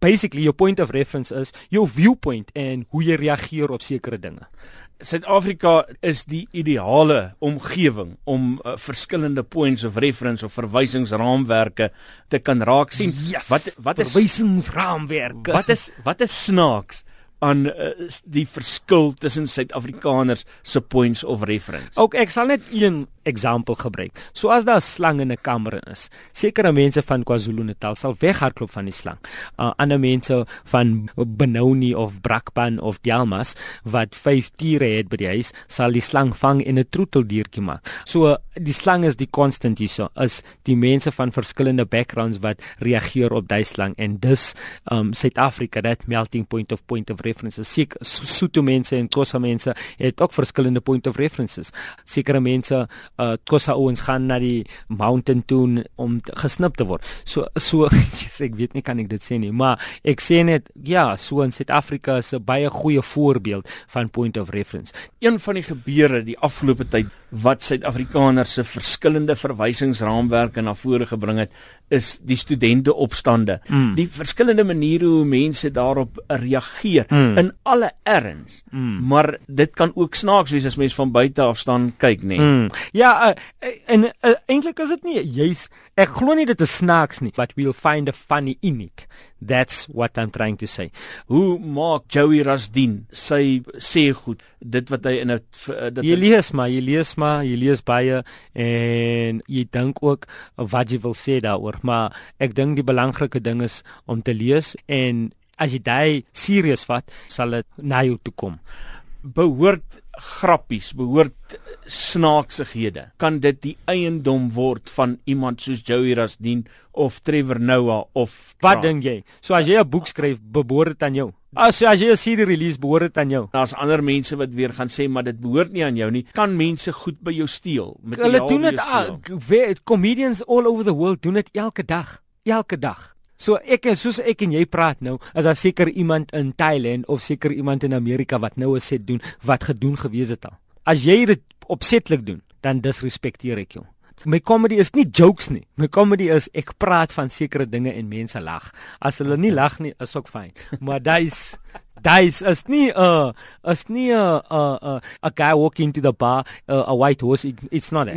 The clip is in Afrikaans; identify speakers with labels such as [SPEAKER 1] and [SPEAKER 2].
[SPEAKER 1] basically your point of reference is your viewpoint en hoe jy reageer op sekere dinge.
[SPEAKER 2] Suid-Afrika is die ideale omgewing om uh, verskillende points of reference of verwysingsraamwerke te kan raak sien.
[SPEAKER 1] Yes,
[SPEAKER 2] wat wat is
[SPEAKER 1] verwysingsraamwerke?
[SPEAKER 2] Wat is wat is snaaks aan uh, die verskil tussen Suid-Afrikaners se points of reference?
[SPEAKER 1] Ook ek sal net een voorbeeld gebruik. So as daar 'n slang in 'n kamer is, sekere mense van KwaZulu-Natal sal weghardloop van die slang. Uh, ander mense van Benoni of Brakpan of Delmas wat vyf tiere het by die huis, sal die slang vang en 'n troeteldiertjie maak. So die slang is die konstant hierso. Is die mense van verskillende backgrounds wat reageer op daai slang en dus um Suid-Afrika that melting point of point of references. Sek Sotho mense en Xhosa mense het ook verskillende point of references. Sekere mense uh Xhosa ouens gaan na die mountain toe om gesnip te word. So so ek weet nie kan ek dit sê nie, maar ek sê net ja, so in Suid-Afrika is 'n baie goeie voorbeeld van point of reference.
[SPEAKER 2] Een van die gebeure die afgelope tyd wat Suid-Afrikaners se verskillende verwysingsraamwerke na vore gebring het, is die studente opstande. Mm. Die verskillende maniere hoe mense daarop reageer mm. In alle erns. Mm. Maar dit kan ook snaaks wees as mens van buite af staan kyk, nê. Nee. Mm.
[SPEAKER 1] Ja, uh, en uh, eintlik is dit nie juis ek glo nie dit is snaaks nie, but we'll find a funny in it. That's what I'm trying to say.
[SPEAKER 2] Hoe maak Joey Rasdien sy sê goed dit wat hy in 'n
[SPEAKER 1] dit Jy lees maar, jy lees maar, jy lees baie en jy dink ook wat jy wil sê daaroor, maar ek dink die belangrike ding is om te lees en as jy dit serieus vat, sal dit na jou toe kom.
[SPEAKER 2] Behoort grappies, behoort snaaksighede. Kan dit die eiendom word van iemand soos Joey Rasdien of Trevor Noah of
[SPEAKER 1] Wat dink jy? So as jy 'n boek skryf, behoort dit aan jou. As as jy 'n CD release, behoort dit aan jou.
[SPEAKER 2] Daar's ander mense wat weer gaan sê maar dit behoort nie aan jou nie. Kan mense goed by jou steel?
[SPEAKER 1] Hulle doen dit comedians all over the world doen dit elke dag. Elke dag. So ek en soos ek en jy praat nou, is daar seker iemand in Thailand of seker iemand in Amerika wat nou 'n set doen wat gedoen gewees het al. As jy dit opsetlik doen, dan disrespekteer ek jou. My comedy is nie jokes nie. My comedy is ek praat van sekere dinge en mense lag. As hulle nie lag nie, is ook fyn. Maar daai's daai's is nie 'n uh, is nie 'n 'n uh, a guy walking to the bar uh, a white horse it's not that.